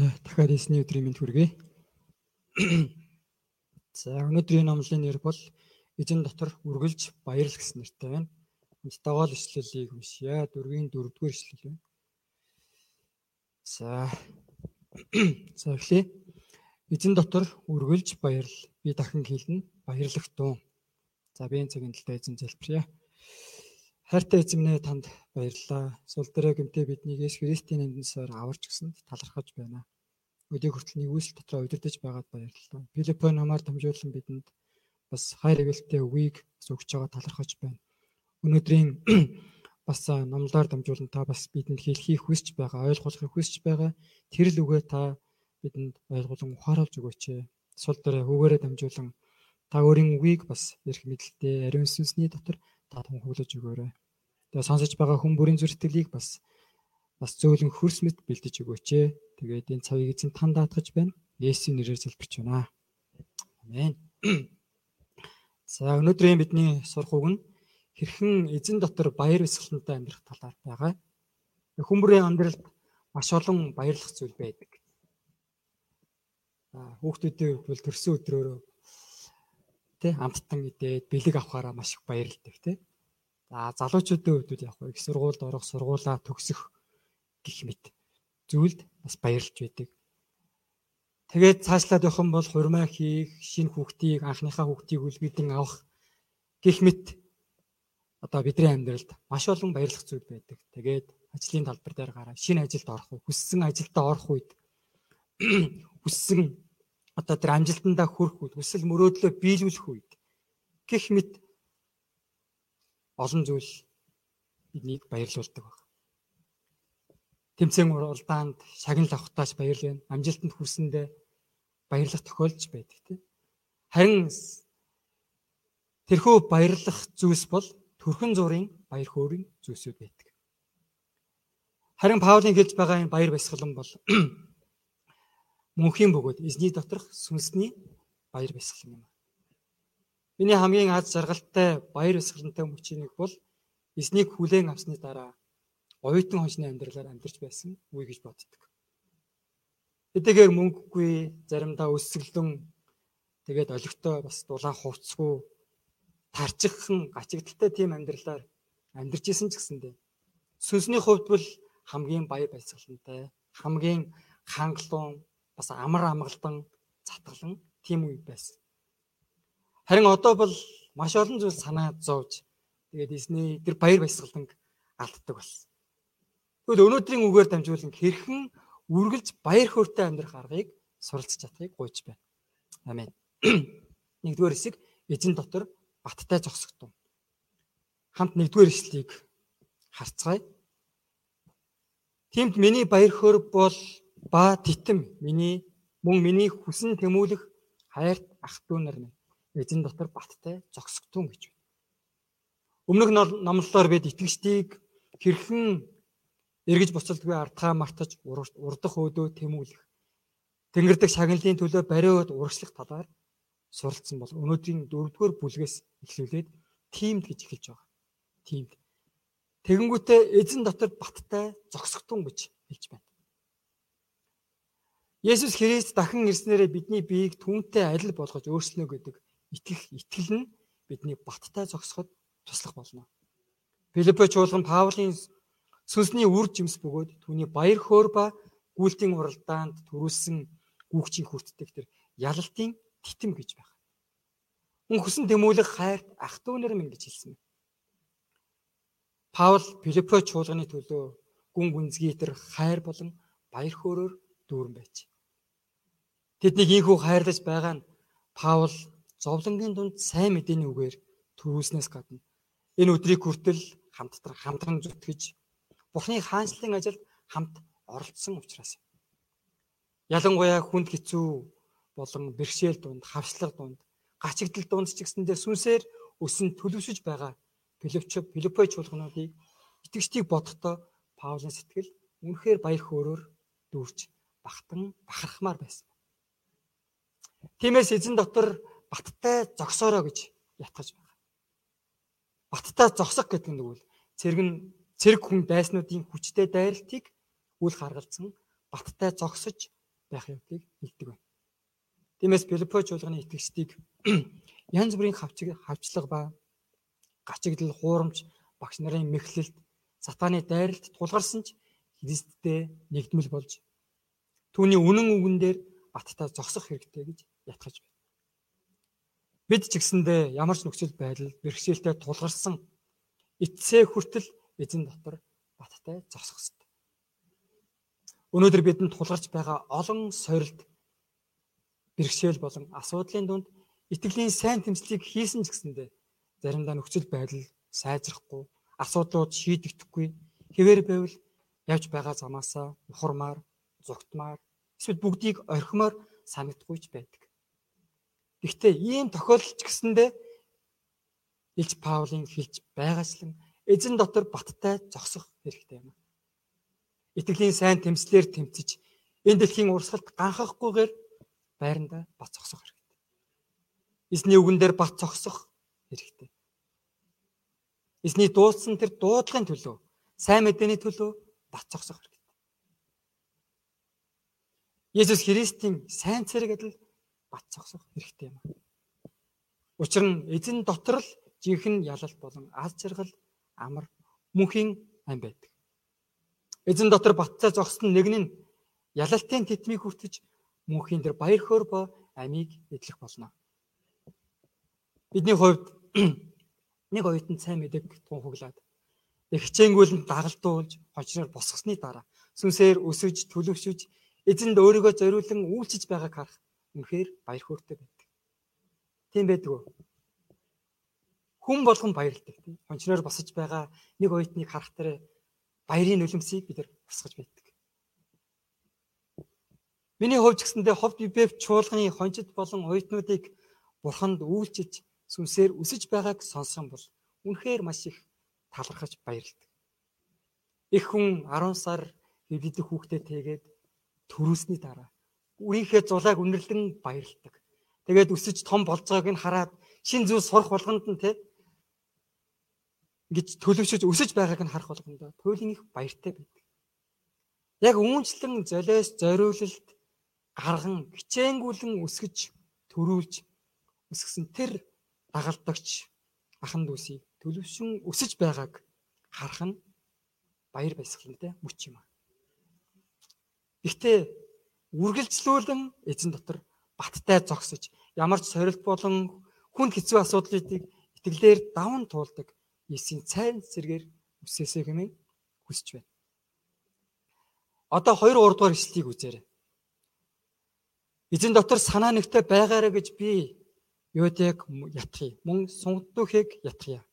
Дахиад эсний өдрийн мэнд хүргэе. За өнөөдрийн номлын нэр бол эзэн дотор үргэлж баярлах гэсэн нэртэй байна. Хамтдаа л ишлэлийг уншъя. Дөрвийн дөрөвдүгээр ишлэл байна. За. За эхлэе. Эзэн дотор үргэлж баярл. Би дахин хэлнэ. Баярлагтун. За би энэ цагийн талаар эзэн залбирая. Хайртай эзэмнээ танд баярлалаа. Сул дээрээ гэмтээ биднийг Есүс Христийн нэрээр аварч гисэнд талархаж байна. Өдийг хүртэл нэгүсэл дотроо удирдах байгаад баярлалаа. Филиппо намаар дамжуулан бидэнд бас хайр эгэлтэй үгийг өгч байгаа талархаж байна. Өнөөдрийн бас номлоор дамжуулан та бас бидэнд хэлхийг хүсэж байгаа, ойлгуулахыг хүсэж байгаа тэр л үгээ та бидэнд ойлгуулан ухааруулж өгөөч. Сул дээрээ хөвгөөрөө дамжуулан та өөрийн үгийг бас эрх мэдэлтэй ариун сүнсний дотор та тунхаглаж өгөөрэй. Тэгээ сонсож байгаа хүн бүрийн зүрхтгэлийг бас бас зөөлөн хөрс мэд бэлдэж өгөөч. Тэгээд энэ цагийг эзэн тань даатгаж байна. Есүсийн нэрээр залбирч байна. Амен. За өнөөдрийн бидний сурах үг нь хэрхэн эзэн дотор баяр баясгалантай амьдрах талаар байгаа. Хүмүүрийн амьдралд маш олон баярлах зүйл байдаг. За хүүхдүүдийн хувьд төрсөн өдрөөрөө тий амттан идээд бэлэг авахаараа маш их баярлдаг тий. За залуучуудын хувьд яг их сургуульд орох, сургуулаа төгсөх гих мэт зүйлд бас баярлж байдаг. Тэгээд цаашлаад явах юм бол хурмаа хийх, шинэ хүүхдийг, анхныхаа хүүхдийг үлгэдэн авах гих мэт одоо бидний амьдралд маш олон баярлах зүйл байдаг. Тэгээд ажлын талбар дээр гараа шинэ ажилд орох уу, хүссэн ажилдаа орох үед хүссэн одоо тэр амжилтандаа хүрэх үед хүсэл мөрөөдлөө биелүүлэх үед гих мэт олон зүйл биднийг баярлуулдаг баг. Тэмцээн уралдаанд шагнал авахтаач баярлана. Амжилтанд хүрсэндээ баярлах тохиолдож байдаг тийм. Харин тэрхүү баярлах зүйлс бол төрхөн зургийн баяр хөөрийн зүйлсүүд байдаг. Харин Паулийн хэлж байгаа энэ баяр баясгалан бол мөнхийн бөгөөд эзний доторх сүнсний баяр баясгалан юм. Миний хамгийн аз жаргалтай баяр баясгалантай мөчийн нэг бол эзнийг хүлээн авсны дараа оюутан хончны амьдралаар амьдарч байсан үе гэж боддог. Тэдгээр мөнгөгүй заримдаа өсөглөн тэгээд олигтой бас дулаан хувцгүй тарчиххан гачигдaltaй тийм амьдралаар амьдарч исэн ч гэсэндээ сүнсний хувьд бол хамгийн баяр баясгалантай хамгийн хангалуун бас амар амгалан затгалан тийм үе байсан. Харин одоо бол маш олон зүйл санаа зовж тэгээд эзний тэр баяр баясгаланг алддаг болсон. Тэгвэл өнөөдрийн үгээр дамжуулан хэрхэн үргэлж баяр хөөртэй амьдрах аргыг суралцж чадахыг гуйж байна. Амен. Нэгдүгээр хэсэг эзэн дотор баттай зогсогдсон. Хамт нэгдүгээр хэсгийг харцгаая. Тимд миний баяр хөөр бол ба титэм миний мөн миний хүсэн тэмүүлэх хайрт ах トゥ нар минь эзэн дотор баттай зогсгтун гэж байна. Өмнөх номлолоор бид итгэгчдийг хэрхэн эргэж буцалтгүй ардхаа мартаж урдах өөдөө тэмүүлэх Тэнгэрдэг шагналын төлөө бариуд урагшлах талаар суралцсан бол өнөөдрийн дөрөвдүгээр бүлгээс эхлүүлээд тимд гэж эхэлж байгаа. Тимд. Тэгэнгүүтээ эзэн дотор баттай зогсгтун гэж хэлж байна. Есүс Христ дахин ирснээрээ бидний биеийг түнтэй адил болгож өөрчлөнө гэдэг итгэх итгэл нь бидний баттай зогсоход туслах болно. Филиппо чуулган Паулийн сүнсний үр жимс бөгөөд түүний баяр хөөр ба гүйлтийн уралдаанд төрүүлсэн гүгчийн хүртдэг тэр ялалтын титэм гэж байна. Хүн хүсэн тэмүүлэх хайрт ах トゥ нар минь гэж хэлсэн. Паул Филиппо чуулганы төлөө гүн гүнзгий тэр хайр болон баяр хөөрөөр дүүрэн байж. Тэднийг ийхүү хайрлаж байгаа нь Паул зовлонгийн дунд сайн мэдээний үгээр төрүүлснээс гадна энэ өдрийг хүртэл хамтдаа хамтран зүтгэж Бурхны хаанчлалын ажилд хамт оролцсон учраас ялангуяа хүнд хэцүү болон бэрхшээл дунд, хавчлаг дунд, гачигдал дунд ч гэсэндээ сүнсээр өсөн төлөвшөж байгаа Филиппч Филиппой чуулгануудыг итгэжтийг бодохдоо Паулийн сэтгэл үнэхээр баяр хөөрөөр дүүрч бахтан бахархмаар байсан. Тиймээс эзэн дотор баттай зогсоороо гэж ятгаж байгаа. Баттай зогсох гэдэг нь үл цэрэг нь цэрэг хүн дайснуудын хүчтэй дайралтыг үл харгалзан баттай зогсож байх явдлыг хэлдэг байна. Тиймээс Филиппо чуулганы итгэгчдийг янз бүрийн хавчиг хавчлага ба гачигдал хуурамч багш нарын мэхлэлд сатааны дайралд тулгарсан ч Христтэй нэгдмэл болж түүний үнэн үгэн дээр баттай зогсох хэрэгтэй гэж ятгаж байна. Бид ч гэсэндээ ямар ч нөхцөл байдал бэрхшээлтэй тулгарсан эцсээ хүртэл эзэн дотор баттай зогсох хэрэгтэй. Өнөөдөр бидэнд тулгарч байгаа олон сорилт бэрхшээл болон асуудлын дунд итгэлийн сайн тэмцлийг хийсэн ч гэсэндээ заримдаа нөхцөл байдал сайжрахгүй, асуудлууд шийдэгдэхгүй хэвээр байвал явж байгаа замаасаа ухармаар, зүгтмаар эсвэл бүгдийг орхимоор санагдахгүй ч байдаг. Гэхдээ ийм тохиолдол ч гэсэндээ Илж Паулийн хэлж байгаачлан эзэн дотор баттай зогсох хэрэгтэй юм. Итгэлийн сайн тэмцлэр тэмцэж энэ дэлхийн урсгалд ганхахгүйгээр байранда бат зогсох хэрэгтэй. Эзний үгэн дээр бат зогсох хэрэгтэй. Эзний дуудсан тэр дуудлагын төлөө, сайн мэдээний төлөө бат зогсох хэрэгтэй. Есүс Христийн сайн цэрэг адил бат зогсох хэрэгтэй юм. Учир нь эзэн дотор л жинхэнэ ялалт болон аз жаргал амар мөнхийн ам байдаг. Эзэн дотор батцаа зогсон нэг нь ялалтын тэтмийг хүртэж мөнхийн дээр баяр хөөр бо амийг эдлэх болно. Бидний хувьд нэг оюутан сайн мэдэг тунхаглаад хичээнгүүлэн дагалдуулж хожроор босгосны дараа сүнсээр өсөж төлөвшөж эзэнд өөрийгөө зориулан үйлчиж байгааг харах үнэхээр баяр хөөртэй байдаг. Тийм байдаг уу? Хүн болгон баярлдаг тийм. Хончноор босож байгаа нэг оюутныг харах дээр баярын нулимсыг бид нар босгож байдаг. Миний хувьд гэсэндээ ховд бибэв чуулганы хончид болон оюутнуудыг бурханд үйлчиж сүнсээр өсөж байгааг сонсон бол үнэхээр маш их талархаж баярлдаг. Их хүн 10 сар хэвлэлдэх хүүхдэд тэгээд төрүүлсний дараа үрийнхээ зулааг үнэрлэн баярлдаг. Тэгээд өсөж том байгааг нь хараад шин зүйл сурах болгонд нь те ингэж төлөвшөж өсөж байгааг нь харах болгондоо туйлын их баяртай байдаг. Яг үүнчлэн золиос зориулалт гарган хичээнгүлэн өсгөж төрүүлж өсгсөн тэр дагалдагч ахан дүүсийг төлөвшин өсөж байгааг харах нь баяр баясгалантай мөч юм. Гэхдээ үргэлжлүүлэн эзэн дотор баттай зогсож ямар ч сорилт болон хүнд хэцүү асуудлуудыг итгэлээр даван туулдаг Есийн цайн зэргээр үсээсэй хэмээн хүсэж байна. Одоо 2 3 дугаар ишлэлийг үзээрэй. Эзэн дотор санаа нэгтэй байгаарэ гэж би Юудэг ятхий. Мөн сунгадухыг ятхия.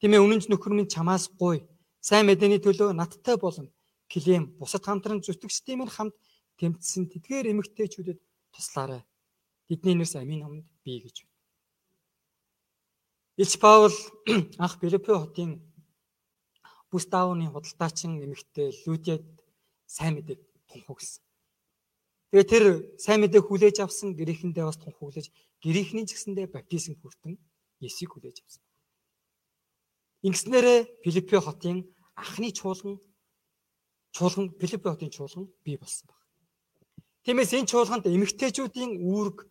Тиймээ үнэнч нөхөр минь чамаас гуй. Сайн мэдээний төлөө надтай болон Клем бусад хамтран зүтгэгчдийн минь хамт тэмцсэн тэдгээр эмэгтэйчүүдэд туслаарай. Тэдний нэрс амийн номонд бий гэж. Илч Паул анх Филиппо хотын Буставны худалдаачин эмэгтэй Лүдиад сайн мэдээг тунхагсан. Тэгээ тэр сайн мэдээг хүлээж авсан гэрээхэндээ бас тунхаглаж гэрээхний ч гэсэндээ баптизм хүртэн Есийг хүлээж авсан. Ингэснээрээ Филиппо хотын анхны чуулган чуулган Филиппо хотын чуулган бий болсон баг. Тиймээс энэ чуулганд эмэгтэйчүүдийн үүрэг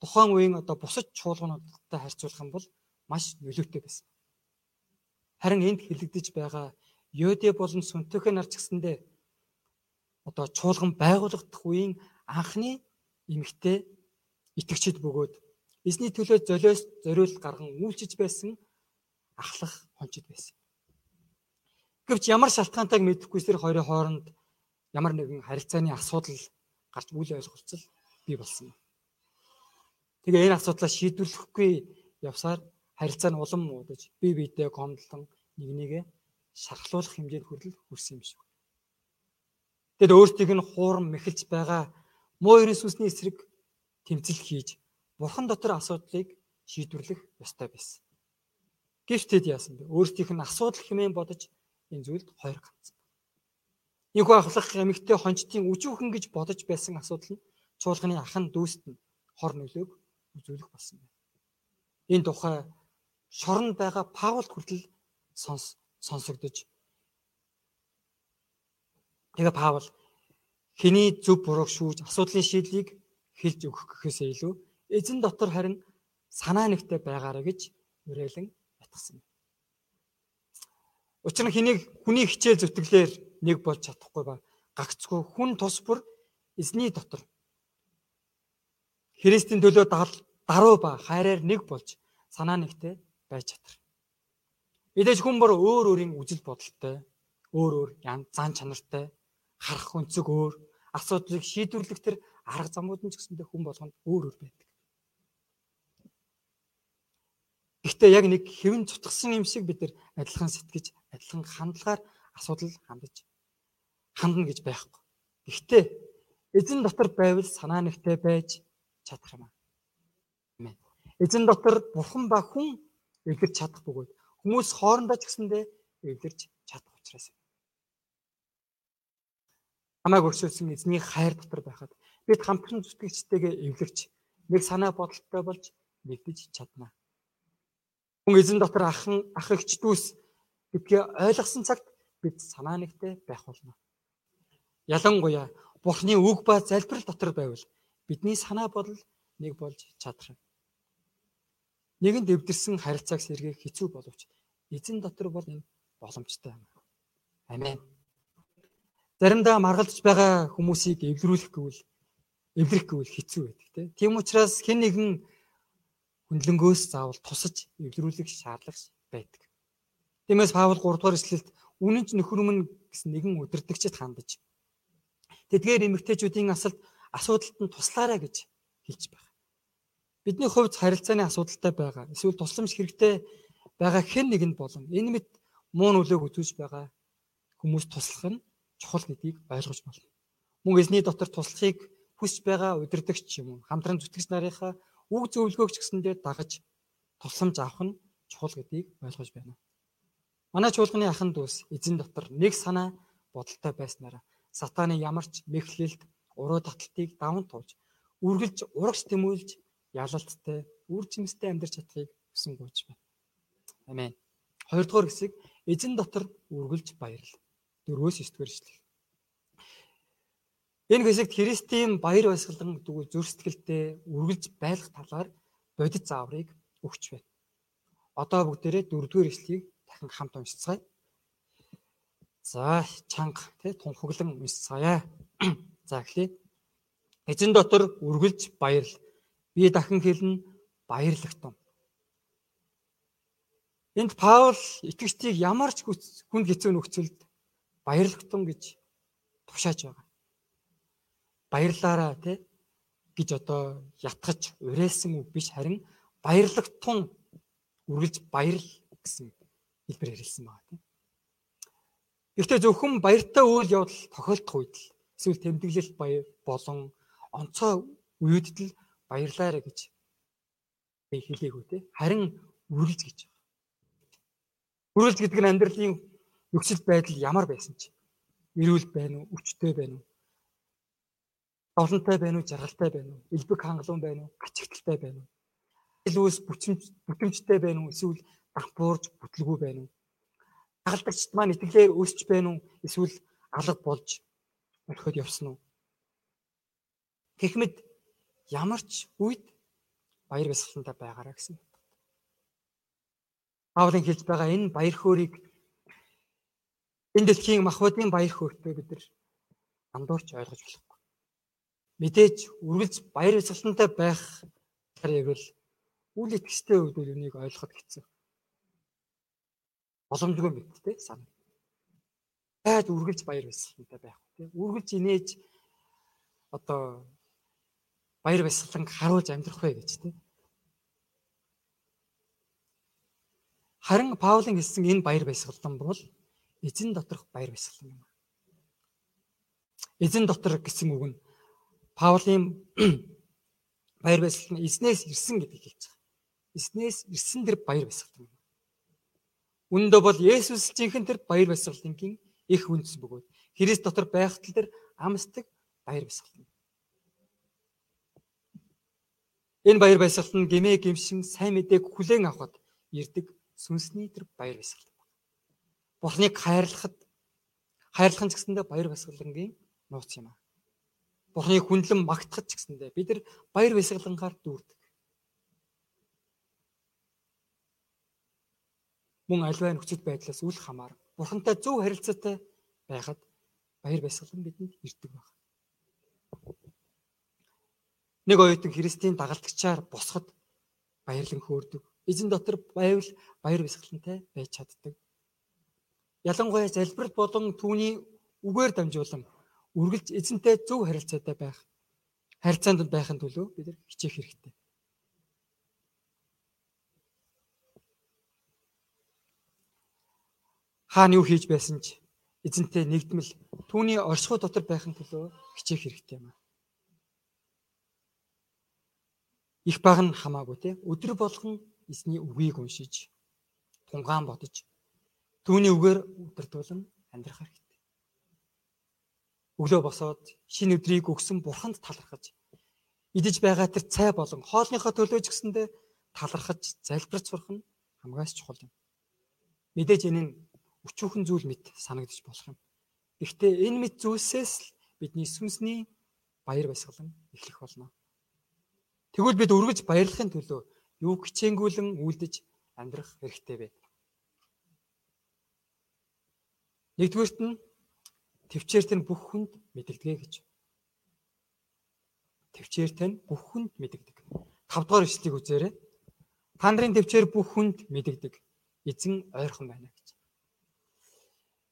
тухайн үеийн одоо бусад чуулгануудтай харьцуулах юм бол маш нөлөөтэй байсан. Харин энд хэлэгдэж байгаа Йоде болон Сүнтөхөө нар ч гэсэндээ одоо чуулган байгуулагдах үеийн анхны эмэгтэй итгэгчид бөгөөд эзний төлөө золиос зориул гарган үйлчиж байсан ахлах хончид байсан. Гэвч ямар шалтгаантайг мэдэхгүй тэр хоёрын хооронд ямар нэгэн харилцааны асуудал гарч үл ойлголцол бий болсон. Тэгээ энэ асуудлаа шийдвэрлэхгүй явсаар харилцаа нь улам муудаж бие биедээ гомдлон нэг нэгэ шархлуулах хэмжээнд хүрэл хүрсэн юм шиг. Тэгэд өөртөг нь хуурам мэхэлж байгаа муу ерөн сүсний эсрэг тэмцэл хийж бурхан дотор асуудлыг шийдвэрлэх ёстой байсан. Гэвч тэд яасан бэ? Өөртөөх нь асуудал хэмээн бодож энэ зүйлд хоёр ганцсан. Энэхүү ахлах эмэгтэй хончтын үжүүхэн гэж бодож байсан асуудал нь чуулганы ахан дүүст нь хор нөлөөг үзүүлэх болсон байна. Энэ тухай шоронд байгаа Паулд хүртэл сонс сонсогдож тэгээ Паул Хэний зөв бурууг шүүж асуудлын шийдлийг хэлж өгөх гэхээсээ илүү эзэн дотор харин санаа нэгтэй байгаарэ гэж уриалan ятгсан. Учир нь хэнийг хүний хичээл зүтгэлээр нэг болж чадахгүй ба гагцгүй хүн тус бүр эзний дотор Христийн төлөө даруй ба хайраар нэг болж санаа нэгтэй байж чадах. Мэдээж хүн бүр өөр өөрийн үжил бодолтой, өөр өөр зан чанартай, харах өнцөг өөр, асуудлыг шийдвэрлэх тэр арга замууд нь ч гэсэндээ хүн болгонд өөр өөр байдаг. Гэхдээ яг нэг хэвэн цутгсан юм шиг бид нар адилхан сэтгэж, адилхан хандлагаар асуудал хандаж хандна гэж байхгүй. Гэхдээ эзэн дотор байвал санаа нэгтэй байж чадах юм аа. Амен. Эзэн дотор бурхан ба хүн эвлэрч чадах бөгөөд хүмүүс хоорондоо ч гэсэндээ эвлэрч чадах учраас юм. Хамааг өршөөлсөн эзний хайр дотор байхад бид хамтран зүтгэгчтэйгээ эвлэрч нэг санаа бодолтой болж нэгдэж чадна. Хүн эзэн дотор ахын ах эгч дүүс гэдгээ ойлгосон цагт бид санаа нэгтэй байх болно. Ялангуяа Бурхны үг ба залбирал дотор байвал бидний санаа бодол нэг болж чадах. Нэгэнд дэвдэрсэн харилцааг сэргээх хэцүү боловч эзэн дотор бол энэ боломжтой юм. Амен. Заримдаа маргалдж байгаа хүмүүсийг эвлэрүүлэх гэвэл эвлэрэх гэвэл хэцүү байдаг тийм учраас хэн нэгэн хүнлэнгөөс заавал тусаж эвлэрүүлэх шаардлага байдаг. Тиймээс Паул 3 дугаар эшлэлд үнэн ч нөхөр өмнө гэсэн нэгэн удирдагчд хандаж тэдгээр эмэгтэйчүүдийн асалд асуудалд нь туслаарай гэж хэлж байна. Бидний хувьд харилцааны асуудалтай байгаа. Эсвэл тусламж хэрэгтэй байгаа хэн нэгэнд болон энэ мэд муу нөлөөг үзүүлж байгаа хүмүүс туслах нь чухал гэдгийг ойлгож болно. Мөн эзний дотор туслахыг хүсэж байгаа удирдагч юм уу хамтран зүтгэж нарынхаа үг зөвлөгөөг ч гэсэндээ дагаж тусламж авах нь чухал гэдгийг ойлгож байна. Манай чуулганы ахын дүүс эзэн дотор нэг санаа бодолтой байснараа сатаны ямарч мэхлэлд уруу таталтыг даван туулж үргэлж урагш тэмүүлж ялалттай үр жимстэй амьдарч чадахыг хүсэн гуйж байна. Амен. Хоёрдугаар хэсэг эзэн дотор үргэлж баярлал. Дөрвөөс 9 дугаар ишлэл. Энэ хэсэгт Христийн баяр баясгалан дүү зүр сэтгэлдээ үргэлж байлах талаар бодит зааврыг өгч байна. Одоо бүгдээрээ дөрөвдүгээр ишлэгийг дахин хамт уншицгаая. За чанга тий тунхаглан уншицгаая. За эхлэе. Эзэн дотор үргэлж баярл. Би дахин хэлнэ баярлагтун. Энд Паул итгэгчдийг ямар ч хүнд хэцүү нөхцөлд баярлагтун гэж тушааж байгаа. Баярлаараа тий гэж одоо ятгах урайлсан үг биш харин баярлагтун үргэлж баярл гэсэн хэлбэр хэрэгэлсэн байгаа тийм. Гэхдээ зөвхөн баяртай үйл явдал тохиолдох үед л эсвэл тэмдэглэл болон онцгой үеүдд л баярлаарай гэж хэлээгүү те. Харин үргэлж гэж байна. Үргэлж гэдэг нь амьдралын нөхцөл байдал ямар байсан ч эрүүл байна уу, өвчтөй байна уу? Долонтой байна уу, жаргалтай байна уу? Элбэг хангалуун байна уу, ачигталтай байна уу? Илүүс бүтэмж бүтэмжтэй байна уу, эсвэл дампуурж бүтлгүй байна уу? Хагалдагчд маань итгэлээр өсч байна уу, эсвэл алга болж орхиод явсан уу? Тэгэхмэд ямар ч үед баяр баясгалантай байгаараа гэсэн. Паулын хэлж байгаа энэ баяр хөөргийг энэ дэлхийн махбодын баяр хөөртэй бид нар андуурч ойлгож болохгүй. Мэдээж үргэлж баяр баясгалантай байх яг л үл итгэжтэй үед үнийг ойлгоход хэцүү. Боломжгүй мэт те санаа. Байд үргэлж баяр баясгалантай байх. Тэ үргэлж инээж одоо баяр баясгалан харуулж амьдрах вэ гэж тийм. Харин Паулын хэлсэн энэ баяр баясгалан бол эзэн доторх баяр баясгалан юм. Эзэн дотор гэсэн үг нь Паулийн баяр баясгалан эзнээс ирсэн гэдгийг хэлж байгаа. Эзнээс ирсэн тэр баяр баясгалан. Үндэ бол Есүс жинхэнэ тэр баяр баясгалангийн их үндэс бөгөөд Христ дотор байхад тэр амсдаг баяр баясгалан. Энэ баяр баясгалан нь гимээ гимшин сайн мэдээг хүлээн авахд ирдэг сүнсний тэр баяр баясгалан байна. Бурхныг хайрлахад хайрлах нь ч гэсэндээ баяр баясгалангийн нууц юм аа. Бурхны хүндлэн магтахад ч гэсэндэ бид нар баяр баясгалангаар дүүрдэг. Мөн альваа нөхцөл байдлаас үл хамаар Бурхантай зөв харилцаатай байхад баяр баясгалан бидэнд ирдэг байна. Нэг оюутан Христийн дагалдагчаар босоход баярлан хөөрдөг. Эзэн дотор байвал баяр баясгалантай байж чаддаг. Ялангуяа залбирал болон түүний үгээр дамжуулан үргэлж эзэнтэй зөв харилцаатай байх харилцаанд байхын төлөө бид нар хичээх хэрэгтэй. Хаана юу хийж байсан ч эзэнтэй нэгдмэл түүний оршихуй дотор байхын төлөө хичээх хэрэгтэй юм аа. Их баг нь хамаагүй те өдөр болгон эзний үгийг уншиж тунгаан бодож Түүний үгээр удирдуулан амьдрах хэрэгтэй. Өглөө босоод шинэ өдрийг өгсөн бурханд талархаж идэж байгаа тэр цай болон хоолныхоо төлөө ч гэсэндэ талархаж залбирч сурах нь хамгаас чухал юм. Мэдээж энэ нь өчүүхэн зүйл мэт санагдаж болох юм. Гэхдээ энэ мэт зүйлсээс л бидний сүнсний баяр баясгалан эхлэх болно. Тэгвэл бид өргөж баярлахын төлөө юу хичээнгүүлэн үлдэж амьдрах хэрэгтэй вэ? Нэгдүгээрт нь төвчээрт нь бүх хүнд мэдэгдэгэ гэж. Төвчээрт нь бүх хүнд мэдэгдэг. 5 дугаар ишлэгийг үзээрэй. Та нарын төвчээр бүх хүнд мэдэгдэг. Эзэн ойрхон байна гэж.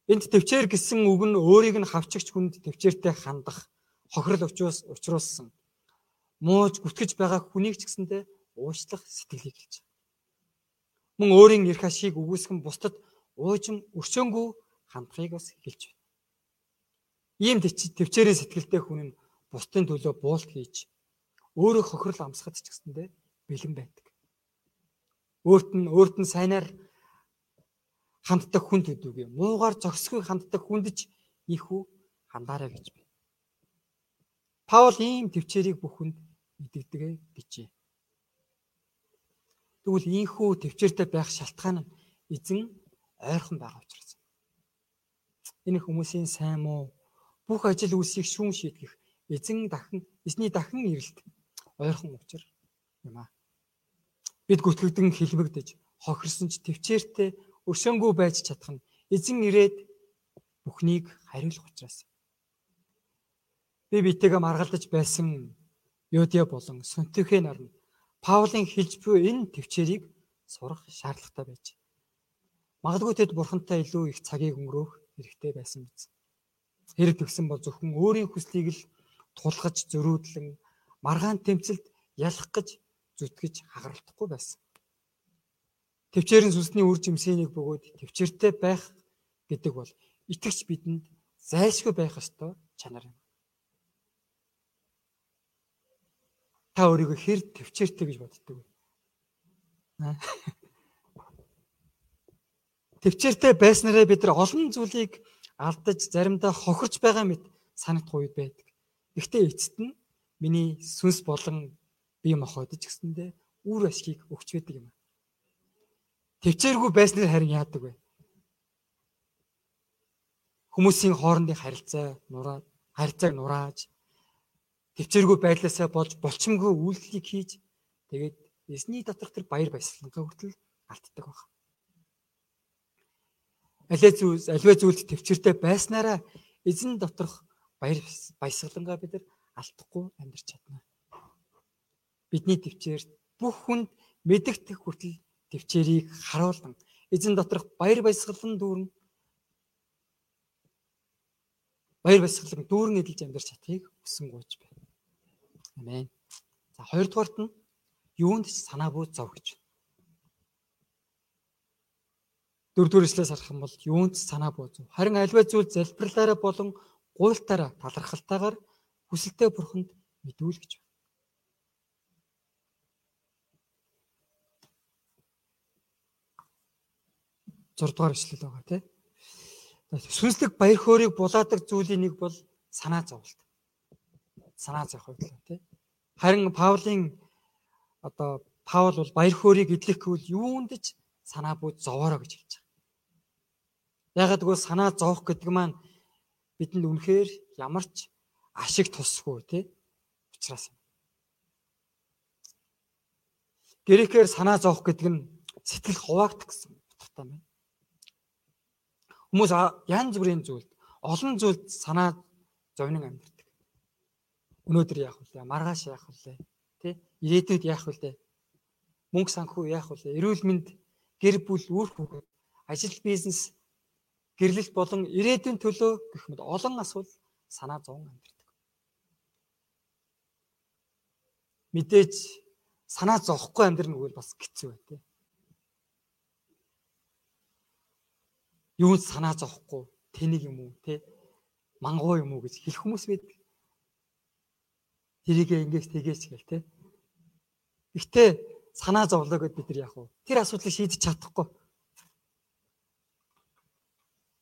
Энд төвчээр гэсэн үг нь өөрийг нь хавчигч хүнд төвчээртэй хандах, хохирол учруус учруулсан. Мууж гүтгэж байгаа хүнийг ч гэсэндэ уучлах сэтгэлийг хэлж. Мөн өөрийн эрх ашиг үгүйсгэн бусдад уужим өрчөөнгөө хандхыг бас хэлж байна. Ийм төвчээрийн сэтгэлтэй хүн нь бусдын төлөө буулт хийж өөрөө хохирол амсгад ч гэсэндээ бэлэн байдаг. Өөрт нь өөрт нь сайнаар ханддаг хүнд үдүүгээ муугаар зогсгүй ханддаг хүнд ч ийхүү хандаарай гэж байна. Паул ийм төвчээрийг бүх хүнд мэдэгдэгэ гэжээ. Тэгвэл ийхүү төвчээртэй байх шалтгаан нь эзэн ойрхон байгаа учраас энэ хүмүүсийн сайн муу бүх ажил үйлсийг шүүн шийдгэх эзэн дахин эзний дахин ирэлт ойрхон учир юм аа. Бид гүтгэгдэн хилмигдэж хохирсон ч төвчээртэй өршөөнгүй байж чадах нь эзэн ирээд бүхнийг хариулах учраас. Би битэйгээ маргалдаж байсан Юдя болон Сүнтөхийн нарны Паулын хэлж буй энэ төвчээрийг сурах шаардлагатай байж. Магадгүй тэд бурхантай илүү их цагийг өнгөрөөх хэрэгтэй байсан биз. Хэрэг төгсөн бол зөвхөн өөрийн хүслийг л тулгаж зөрүүдлэн маргаан тэмцэлд ялах гэж зүтгэж хагаралтахгүй байсан. Төвчээрийн сүнсний үр жимсэнийг бөгөөд төвчээртэй байх гэдэг бол итгэж бидэнд зайлшгүй байх ёстой чанар юм. Та өөрийгөө хэр төвчээртэй гэж боддог вэ? төвчээртэй байснараа бид нар олон зүйлийг алдаж заримдаа хохирч байгаа мэт санагдах үед байдаг. Гэхдээ эцэст нь миний сүнс болон бие махбодж гэсэндээ үр ашгийг өгч байдаг юм. Төвчээргүй байснаар харин яадаг вэ? Хүмүүсийн хоорондын харилцаа нураад, харилцааг нурааж төвчээргүй байдлаасаа болж болчмгүй үйлдэлийг хийж тэгээд эсний доторх тэр баяр баясгалангаа хүртэл алддаг байна алей зүйл аливаа зүйлд төвчөртэй байснараа эзэн доторх баяр баясгалангаа бид нар алдахгүй амьдарч чадна. Бидний төвчээр бүх хүнд мэдэгдэх хүртэл төвчээрийг харуулan эзэн доторх баяр баясгалан дүүрэн баяр баясгалан дүүрэн эдэлж амьдарч чадхыг хүсэн гооч байна. Амен. За хоёрдугаарт нь юунд санаа бүү зов гэж. дөрөвдүгээр эслээс харах юм бол юунд санаа бууз. Харин альва зүйл залбирлаараа болон гуйлтаараа талархалтайгаар хүсэлтэй бурханд мэдүүл гэж. Зурдугаар эшлэл байгаа тийм. Сүнслэг баяр хөөргийг булаадаг зүйлийн нэг бол санаа зовлт. Санаа зовх байдлаа тийм. Харин Паулийн одоо Паул бол баяр хөөргийг гэвэл юунд ч санаа бүү зовоорой гэж хэлж байгаа. Ягаад гэвэл санаа зовох гэдэг маань бидэнд үнэхээр ямар ч ашиг тусгүй тий учраас юм. Грекээр санаа зовх гэдэг нь сэтгэл хуваагдах гэсэн утгатай байна. Хүмүүс янз бүрийн зүйлд олон зүйлд санаа зовнин амьдэрдэг. Өнөөдөр яах вэ? Маргааш яах вэ? Тэ? Ирээдүйд яах вэ? Мөнгө санхүү яах вэ? Эрүүл мэнд, гэр бүл, үр хүүхэд, ажил бизнес, гэрлэлт болон ирээдүйн төлөө гэх мэт олон асуудал санаа зовн амьдэрдэг. Мэдээж санаа зовхгүй амьдрна гэвэл бас хэцүү бай тээ. Юунд санаа зовхгүй тэнийг юм уу те мангуу юм уу гэж хэлэх хүмүүс байдаг. Тэрийгээ ингэж тэгээч гэл те. Гэхдээ санаа зовлоо гэд бид нар яах вэ? Тэр асуудлыг шийдэж чадахгүй.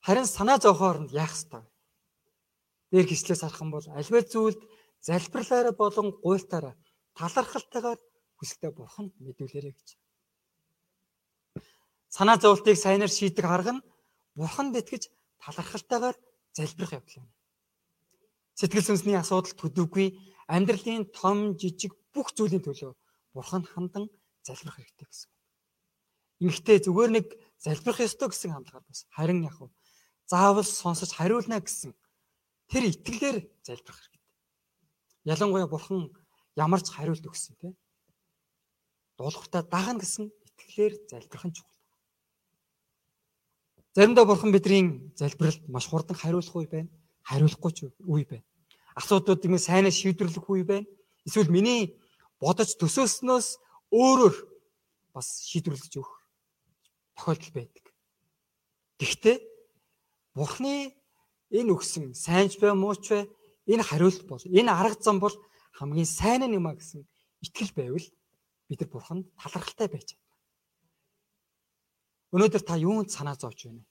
Харин санаа зовхоор нь яах ёстой вэ? Дээр гислээс харах юм бол альва зүйлд залбирлаараа болон гуйлтаараа талархалтайгаар хүсэлтэд бурханд мэдүүлээрэй гэж. Санаа зовлтыг сайнаар шийдэх арга нь бурханд итгэж талархалтайгаар залбирах явдал юм. Сэтгэл сүнсний асуудал төдийгүй амьдралын том жижиг бүх зүйлийн төлөө бурханд хандан залбирах хэрэгтэй гэсэн. Ингэхдээ зүгээр нэг залбирах ёстой гэсэн хандлагаар бас харин яг заавал сонсож хариулна гэсэн тэр итгэлээр залбирах хэрэгтэй. Ялангуяа бурхан ямар ч хариулт өгсөн тийм дуулууртаа дагна гэсэн итгэлээр залбирх нь чухал. Заримдаа бурхан бидний залбиралд маш хурдан хариулах үе байна. Хариулахгүй ч үе байна. Асуудлуудыг минь сайнаа шийдвэрлэх үе байна. Эсвэл миний бодож төсөөснөөс өөрөөр бас шийдвэрлэж өгөх тохиолдол байдаг. Гэхдээ Бурхны энэ өгсөн сайнч бай мууч бай энэ хариулт бол энэ арга зам бол хамгийн сайн юм а гэсэн итгэл байвал бид нар бурханд талархалтай байж чадна. Өнөөдөр та юунд санаа зовж байна вэ?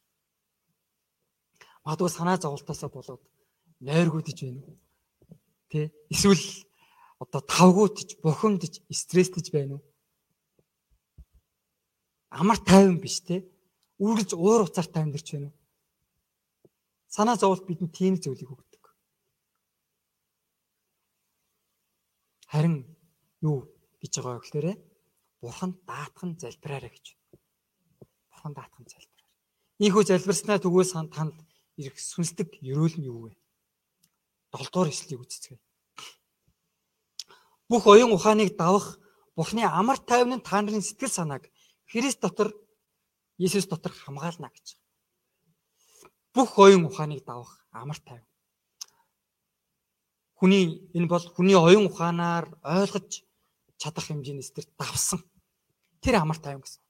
Магадгүй санаа зовлтоосоо болоод нойргуудж байна уу? Тэ? Эсвэл одоо тавгуутж, бухимдж, стресстэж байна уу? Амар тайван биш те. Үргэлж уур уцаартай амьдарч байна уу? Санаа зовлт бидэнд тийм зүйлийг өгдөг. Харин юу гэж байгаа гэхээр бурхан даатхан залбираарай гэж. Бурхан даатхан залбираарай. Ийхүү залбирснаа түгээс танд ирэх сүнслэг ерөөл нь юу вэ? Долдуур эслийг үзцгээе. Бүх оюун ухааныг давах Бурхны амар тайвны та нарын сэтгэл санааг Христ дотор Есүс дотор хамгаална гэж. Бүх оюун ухааныг давах амар тайван. Хүний энэ бол хүний оюун ухаанаар ойлгож чадах хэмжээнээс тэр давсан. Тэр амар тайван гэсэн.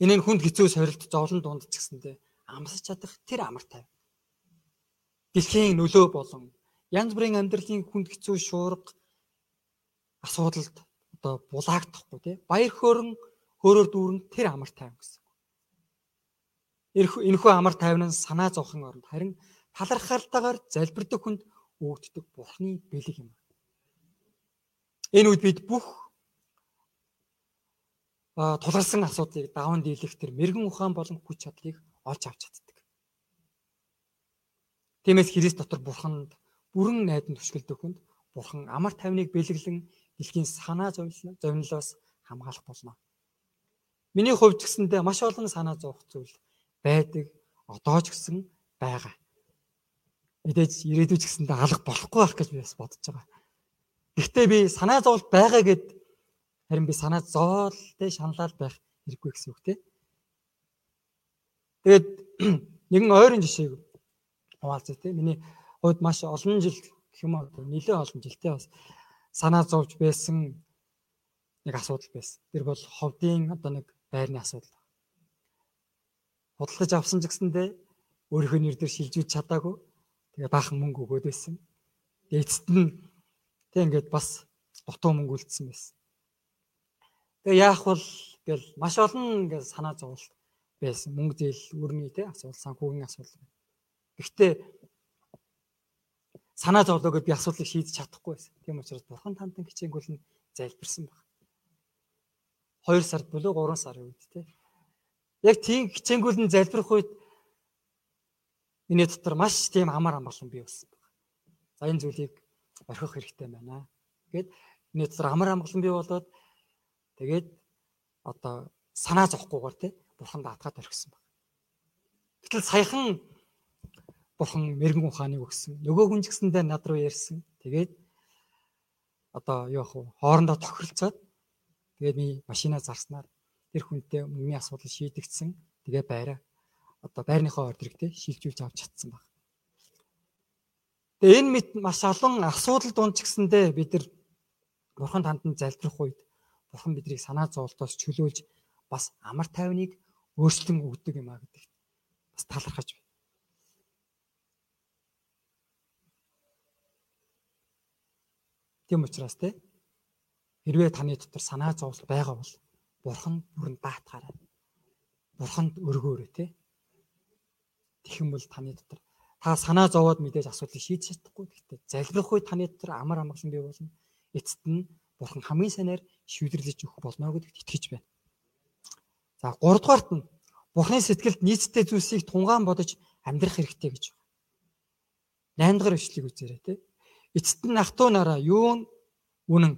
Энэ нь хүнд хэцүү сорилт зовлон дунд ч гэсэндээ амсаж чадах тэр амар тайван. Дэлхийн нөлөө болон янз бүрийн амьдралын хүнд хэцүү шуурга асуудалд одоо булаагдахгүй тий баяр хөөрөн хөөрөөр дүүрэн тэр амар тайван гэсэн. Энэхүү амар тайван нь санаа зовхон оронд харин талархалтайгаар залбирдаг хүнд өгддөг Бурхны бэлэг юм. Энэ үед бид бүх тулгарсан асуудлыг даван дийлэх тэр мэрэгэн ухаан болон хүч чадлыг олж авч чаддаг. Тиймээс Христ дотор Бурханд бүрэн найдан түшгэлдэг хүнд Бурхан амар тайвныг бэлэглэн дэлхийн санаа зовнилоос хамгаалах болно. Миний хувьд гэсэндээ маш олон санаа зовх зүйл байдаг. Одоо ч гэсэн байгаа мэдээж ирээдүйд ч гэсэндээ алга болохгүй байх гэж би бас бодож байгаа. Гэхдээ би санаа зовлт байгаа гэд харин би санаа зовлтой шаналал байх хэрэггүй гэсэн үг тий. Тэгээд нэгэн ойрын жишээг хуваалцъя тий. Миний хувьд маш олон жил гэх юм уу нэлээд олон жилтэй бас санаа зовж байсан нэг асуудал байсан. Тэр бол ховдын одоо нэг байрны асуудал. Худалдаж авсан ч гэсэндээ өөрийнхөө нэр дээр шилжүүлж чадаагүй Тэгээ баахан мөнгө өгөөд байсан. Эцэст нь тэг ингээд бас дутуу мөнгө үлдсэн байсан. Тэгээ яах вэ гэл маш олон ингээд санаа зовлт байсан. Мөнгө зээл өрний тэг асуудал санхүүгийн асуудал. Гэхдээ санаа зовлоо гэдээ би асуудлыг шийдэж чадахгүй байсан. Тийм учраас бурхан тантан хичээнгүүл нь залбирсан баг. 2 сард болоо 3 сарын үед тий. Яг тийм хичээнгүүл нь залбирх үед Миний дотор маш тийм амар амгалан бий болсон байна. За энэ зүйлийг орхих хэрэгтэй байна. Гэт миний дотор амар амгалан бий болоод тэгээд одоо санаа зовхгүйгээр тий бурхан даатгаад орхисон байна. Гэтэл саяхан бурхан мэрэгэн ухааныг өгсөн. Нөгөө хүн ч гэсэндээ над руу ярьсан. Тэгээд одоо юу ах вэ? Хоорондоо тохиролцоод тэгээд би машинаа зарснаар тэр хүнтэй мөнгөний асуудал шийдэгдсэн. Тэгээ байраа одоо байрныхаа ордерыг те шилжүүлж авч чадсан баг. Тэгээ энэ мэт маш олон асуудал дунд ч гэсэндээ бид нар бурхан танд залбирах үед бурхан биднийг санаа зовлтоос чөлөөлж бас амар тайвныг өөрчлөн өгдөг юм а гэдэгт бас талархаж байна. Тийм учраас те хэрвээ таны дотор санаа зовлт байгаа бол бурхан бүрэн даатгаарай. Бурханд өргөөрэй те. Юм бол таны дотор та санаа зовоод мэдээж асуудлыг шийдэж чадахгүй. Гэхдээ залбирах үе таны дотор амар амгалан бий болно. Эцэст нь бурхан хамгийн сайнаар шийдвэрлэж өгөх болно гэдэгт итгэж байна. За 3 дугаарт нь бурханы сэтгэлд нийцтэй зүйлсийг тунгаан бодож амьдрах хэрэгтэй гэж байна. 8 дугаар бичлэгийг үзээрэй те эцэст нь ах トゥ нараа юу нь үнэн,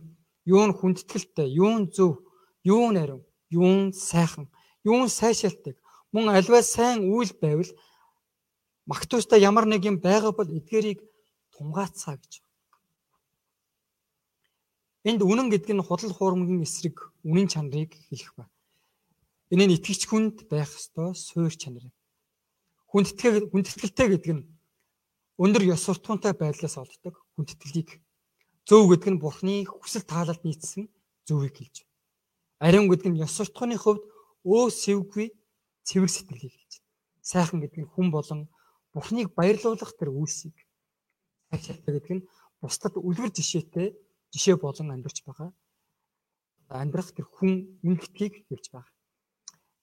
юу нь хүндэтгэлтэй, юу нь зөв, юу нь ариун, юу нь сайхан, юу нь сайшаалтыг мөн альваа сайн үйл байвал магтуустай ямар нэг юм байгаа бол эдгээрийг тунгаацгаа гэж. Энд үнэн гэдэг нь худал хуурмгийн эсрэг үнэн чанарыг хэлэх ба. Энэ нь итгэгч хүнд байх ёстой суур чанар юм. Хүндэтгэ хүндэтгэлтэй гэдэг нь өндөр ёс суртахуунтай байдлаас олддог хүндэтгэлийг зөв гэдэг нь Бурхны хүсэл таалалд нийцсэн зөвийг хэлж байна. Ариун гэдэг нь ёс суртахууны хувьд өө сэвгүй цэвэр сэтгэлийг хэлж байна. Сайхан гэдэг нь хүн болон Бурхныг баярлуулах тэр үйлсийг сайшаалтай гэдэг нь бусдад үлгэр жишээтэй жишээ болон амьдарч байгаа. Амьдрах тэр хүн үнэлтгийг хэлж байгаа.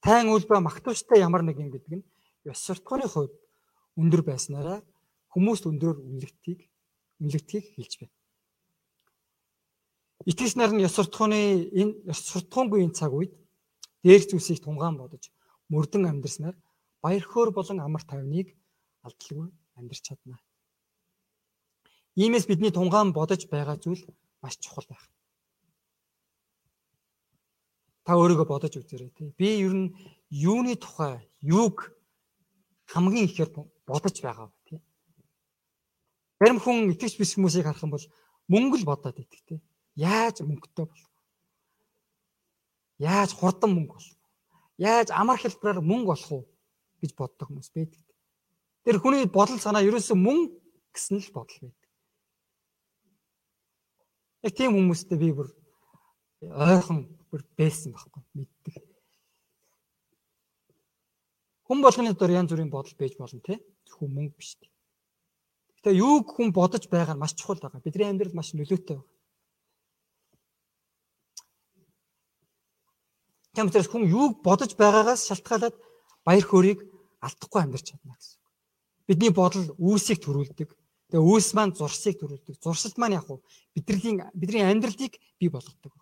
Тайн үлбэ магтууштай ямар нэг юм гэдэг нь ёс суртахууны хувьд өндөр байснараа хүмүүст өндрөөр үнэлтгийг үнэлтгийг хэлж байна. Итгэж нар нь ёс суртахууны энэ ёс суртахуунгүй энэ цаг үед дээрх зүйлсийг тунгаан бодож мөрдөн амьдрснаар баяр хөөр болон амар тайвныг алдалгүй амьдрч чадна. Иймээс бидний тунгаан бодож байгаа зүйл маш чухал байх. Та өөрийгөө бодож үзээрэй тий. Би ер нь юуны тухай, юуг хамгийн ихээр бодож байгаа Зарим хүн итгэж биш хүмүүсийг харах юм бол мөнгө л бодоод итгэв те. Яаж мөнгөтэй болох? Яаж хурдан мөнгө болох? Яаж амар хэлбэрээр мөнгө болох уу гэж боддог хүмүүс байдаг. Тэр хүний бодол санаа ерөөсөө мөнгө гэсэн л бодол байдаг. Яг тийм хүмүүстэй би бүр ойрхон бүр байсан байхгүй мэддэг. Хүн болгоны дор янз бүрийн бодол байж болно те. Зөвхөн мөнгө биш те. Тэгээ юуг хүн бодож байгаа нь маш чухал байгаа. Бидний амьдрал маш нөлөөтэй байна. Тэмцээс хүн юуг бодож байгаагаас шалтгаалаад баяр хөөргийг алдахгүй амьдарч чадна гэсэн. Бидний бодол үүсийг төрүүлдэг. Тэгээ үүс маань зурсыг төрүүлдэг. Зурсалт маань яг уу бидний бидний амьдралыг бий болгодог.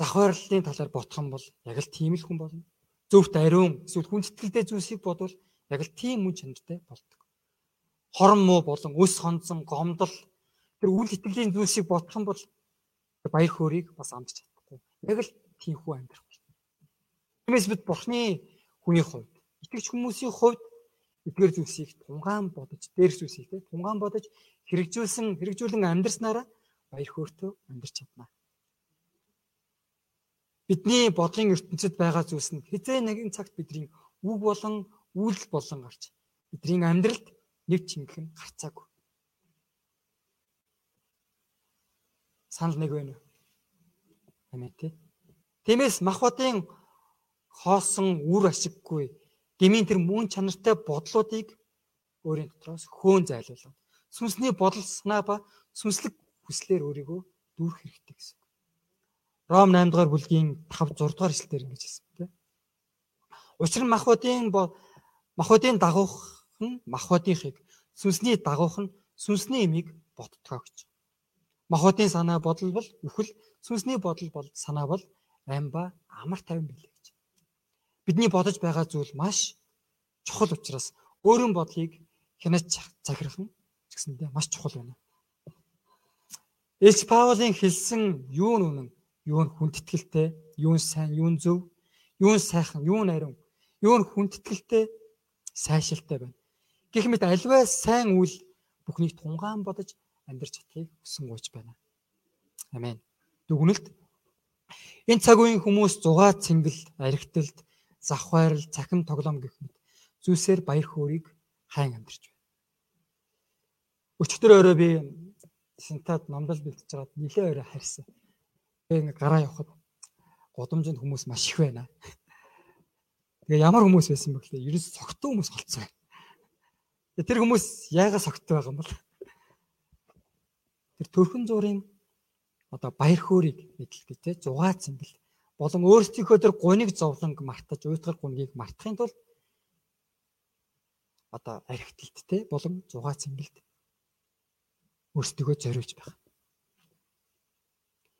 Завхаарлалын талаар бодох юм бол яг л тийм л хүн болно. Зөвхт ариун эсвэл хүндэтгэлтэй зүйлсийг бодвол яг л тийм мөн чанартай болдог. Хорон муу болон өс хонцон гомдол тэр үйл итгэлийн зүйлсийг бодох юм бол баяр хөөргийг бас амжиж чадахгүй. Яг л тийм хүү амьдрах болно. Тиймээс бид Бурхны хүний хувьд итгэж хүмүүсийн хувьд эдгээр зүйлсийг тунгаан бодож, дээрх зүйлсийг те тунгаан бодож хэрэгжүүлсэн, хэрэгжүүлэн амьдрснараа баяр хөөртэй амьдрч чадна. Бидний бодлын ертөнцид байгаа зүйлс нь хизээ нэгэн цагт бидний үг болон үйлдэл болон гарч бидний амьдралд нэг чингэх нь гарцаагүй. Санал нэг байна уу? Амин тий. Тиймээс махбодын хоосон үр ашиггүй гмийн тэр мөн чанартай бодлуудыг өөрийн дотроос хөөн зайлуулав. Сүнсний бодол санаа ба сүнслэг хүслээр өөрийгөө дүүрэх хэрэгтэй гэсэн. Ром 8 дугаар бүлгийн 5 6 дугаар эшлэлээр ингэж хэлсэн тийм. Учир нь махбодын Махбодын дагуух нь махбодынхыг, сүнсний дагуух нь сүнсний имийг бодтгоо гэж. Махбодын санаа бодол бол үхэл, сүнсний бодол бол санаа бол амба амар тайван билээ гэж. бидний бодож байгаа зүйл маш чухал учраас өөрийн бодлыг хянаж захирхан гэсэндээ маш чухал байна. Элч Паулийн хэлсэн юу нь үнэн, юу нь хүндэтгэлтэй, юу нь сайн, юу нь зөв, юу нь сайхан, юу нь ариун, юу нь хүндэтгэлтэй, сайшилтай байна. Гэх мэт альваа сайн үйл бүхнийг тунгаан бодож амьдрч чадахыг хүсэн гуйж байна. Амен. Дүгнэлт энэ цаг үеийн хүмүүс зугаа цэнгэл, архитэлд, завхайрал, цахим тоглоом гэх мэт зүйлсээр баяр хөөргийг хайн амьдарч байна. Өчтөр өрөө би синтад номдол бэлтэж байгаад нилээ өрөө харьсан. Тэгээ гараа явахад годомжинд хүмүүс маш их байна. Тэгээ ямар хүмүүс байсан бэ гэхлээр ерөөс согтуу хүмүүс болцсон. Тэр хүмүүс яагаад согтуу байгаа юм бол тэр төрхөн зургийн одоо баяр хөөргийг мэдлэг те зугаа цэнгэл болон өөрсдийнхөө тэр гуниг зовлонг мартаж уйтгар гунгийг мартахын тулд одоо архитэлт те болон зугаа цэнгэлд өөрсдөө зориулж байгаа.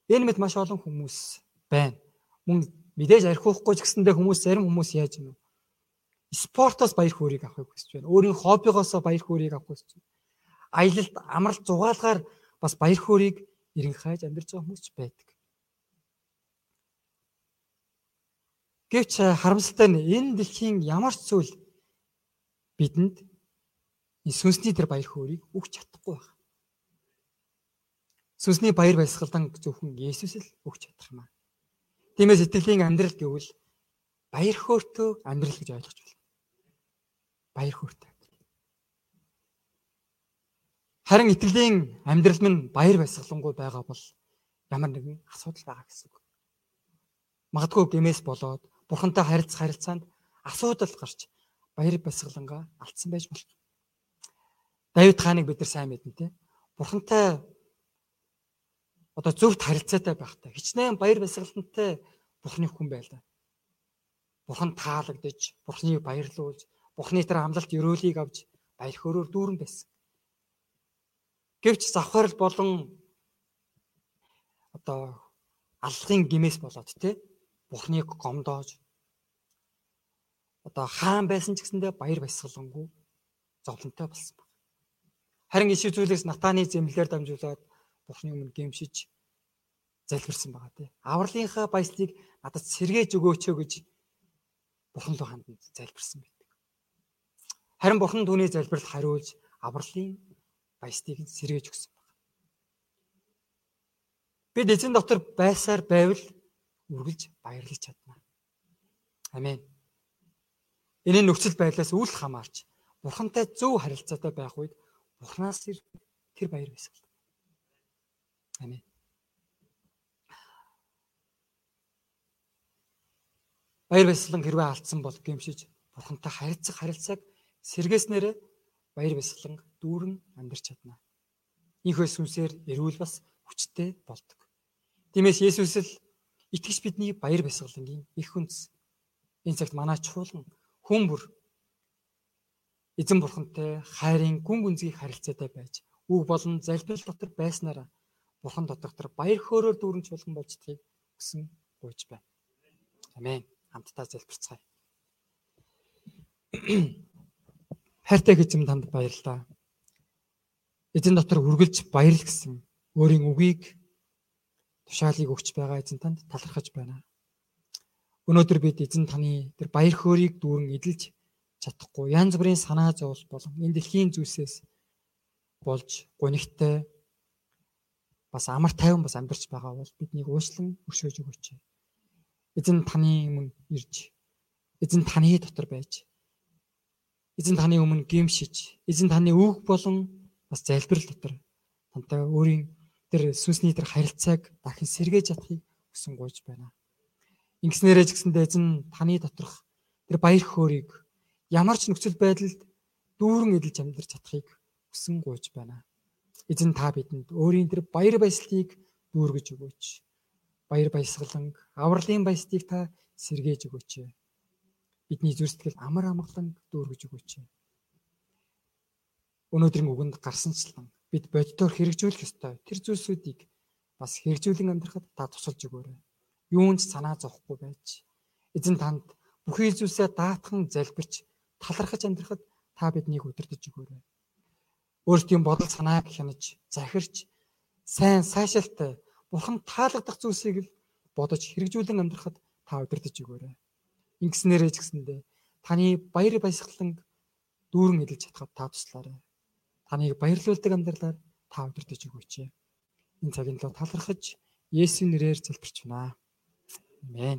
Энэ мэд маш олон хүмүүс байна. Мөн мэдээж архиухгүй ч гэсэндээ хүмүүс зарим хүмүүс яаж юм бэ? Спортоос баяр хөөргийг авахыг хүсэж байна. Өөрийн хоббигоос баяр хөөргийг авах хүсэж байна. Аялалд амралт зугаалгаар бас баяр хөөргийг ирэн хайж амьдарч байгаа хүмүүс ч байдаг. Гэвч харамсалтай нь энэ дэлхийн ямар ч зүйл бидэнд сүнсний тэр баяр хөөргийг өгч чадахгүй байна. Сүнсний баяр баясгалан зөвхөн Есүс л өгч чадах юм аа. Тиймээс итгэлийн амьдрал гэвэл баяр хөөртэй амьдрал гэж ойлгож байна. Баяр хөөртэй. Харин итгэлийн амьдрал минь баяр баясгалангүй байгаа бол ямар нэгэн асуудал байгаа гэсэн үг. Магадгүй гэмээс болоод бурхантай харилцах харилцаанд асуудал гарч баяр баясгалангаа алдсан байж болох. Давид хааныг бид нар сайн мэднэ те. Бурхантай одоо зөвхт харилцаатай байхтай. Хичнээн баяр баясгалантай бурхны хүн байлаа. Бурхан таалагдж, бурхныг баярлуулж, бурхны тэр амлалт өрөөлийг авч баяр хөөрөөр дүүрэн байсан. Гэвч завхарл болон одоо аллахын гимээс болоод те Бурхныг гомдоож одоо хаан байсан ч гэсэндээ баяр баясгалангүй зовлонтой болсон баг. Харин иш зүйлээс натааны зэмлэлээр дамжуулаад Бурхны өмнө гэмшиж залбирсан байгаа тий. Авралынхаа баяслыг надад сэргээж өгөөч гэж Бурхан руу хандсан залбирсан байдаг. Харин Бурхан түүний залбиралд хариулж авралын баястыг нь сэргээж өгсөн байна. Бид эзэн дотор байсаар байвал үргэлж баярлаж чадна. Амен. Энэ нөхцөл байдлаас үл хамаарч Бурхантай зөв харилцаатай байх үед Бурханаас тэр баяр баясгал. Амен. Баяр баясгалан хэрвээ алдсан бол гэмшиж Бурхантай харилцах харилцааг сэргээснээр баяр баясгалан дүүрэн амьдарч чадна. Ийхөө сүнсээр эрүүл бас хүчтэй болдог. Тиймээс Есүс л итгэж бидний баяр баясгалангийн их хүнс. Энэ цагт манай чуулган хүн бүр эзэн бурхантай хайрын гүн гүнзгий харилцаатай байж үг болон залбирал дотор байснараа бурхан дотор баяр хөөрөөр дүүрэн чуулган болж тгийг хүсэн гуйж байна. Амен. Хамтдаа залбирцгаая. Хайртай эзэм танд баярлалаа. Эзэн дотор үргэлж баярл гэсэн өөрийн үгийг тушаалыг өгч байгаа эзэн танд талархаж байна. Өнөөдөр бид эзэн таны тэр баяр хөөргийг дүүрэн эдэлж чадахгүй янз бүрийн санаа зовл болон энэ дэлхийн зүйлсээс болж гонигтай бас амар тайван бас амьдарч байгаа бол биднийг уучлан өршөөж өгөөч. Эзэн таны өмнө ирж эзэн таны дотор байж эзэн таны өмнө гимшиж, эзэн таны үг болон бас залбирал дотор тантай өөрийн тэр сүнсний тэр харилцааг дахин сэргээж чадахыг хүсэн гуйж байна. Ингэснээрээ ч гэсэндээ эзэн таны доторх тэр баяр хөөргийг ямар ч нөхцөл байдалд дүүрэн эдэлж амьдарч чадахыг хүсэн гуйж байна. Эзэн та бидэнд өөрийн тэр баяр баясгалыг дүүргэж өгөөч. Баяр баясгаланг, авралын баясгалыг та сэргээж өгөөч бидний зүр сэтгэл амар амгалан дүүргэж өгөөч. Өнөөдрийн үгэнд гарсанчлан бид боддоор хэрэгжүүлэх ёстой. Тэр зүйлсүүдийг бас хэрэгжүүлэн амьдрахад та тусалж өгөөрэй. Юунд санаа зовхгүй байж эзэн танд бүхий зүйлсээ даатхан залбирч талархаж амьдрахад та биднийг удирдах өгөөрэй. Өөрсдийн бодол санааг хянаж, захирч, сайн сайшаалтай бурхан таалагдах зүйлсийг л бодож хэрэгжүүлэн амьдрахад та удирдах өгөөрэй. Ингэснээрээ ч гэсэндээ таны баяр баясгалан дүүрэн эдэлж чадхад та туслаарай. Таныг баярлуулдаг амьдралаар та удирдах өгөөч. Энэ цагийн лоо талархаж Есүсийн нэрээр залбирч байна. Амен.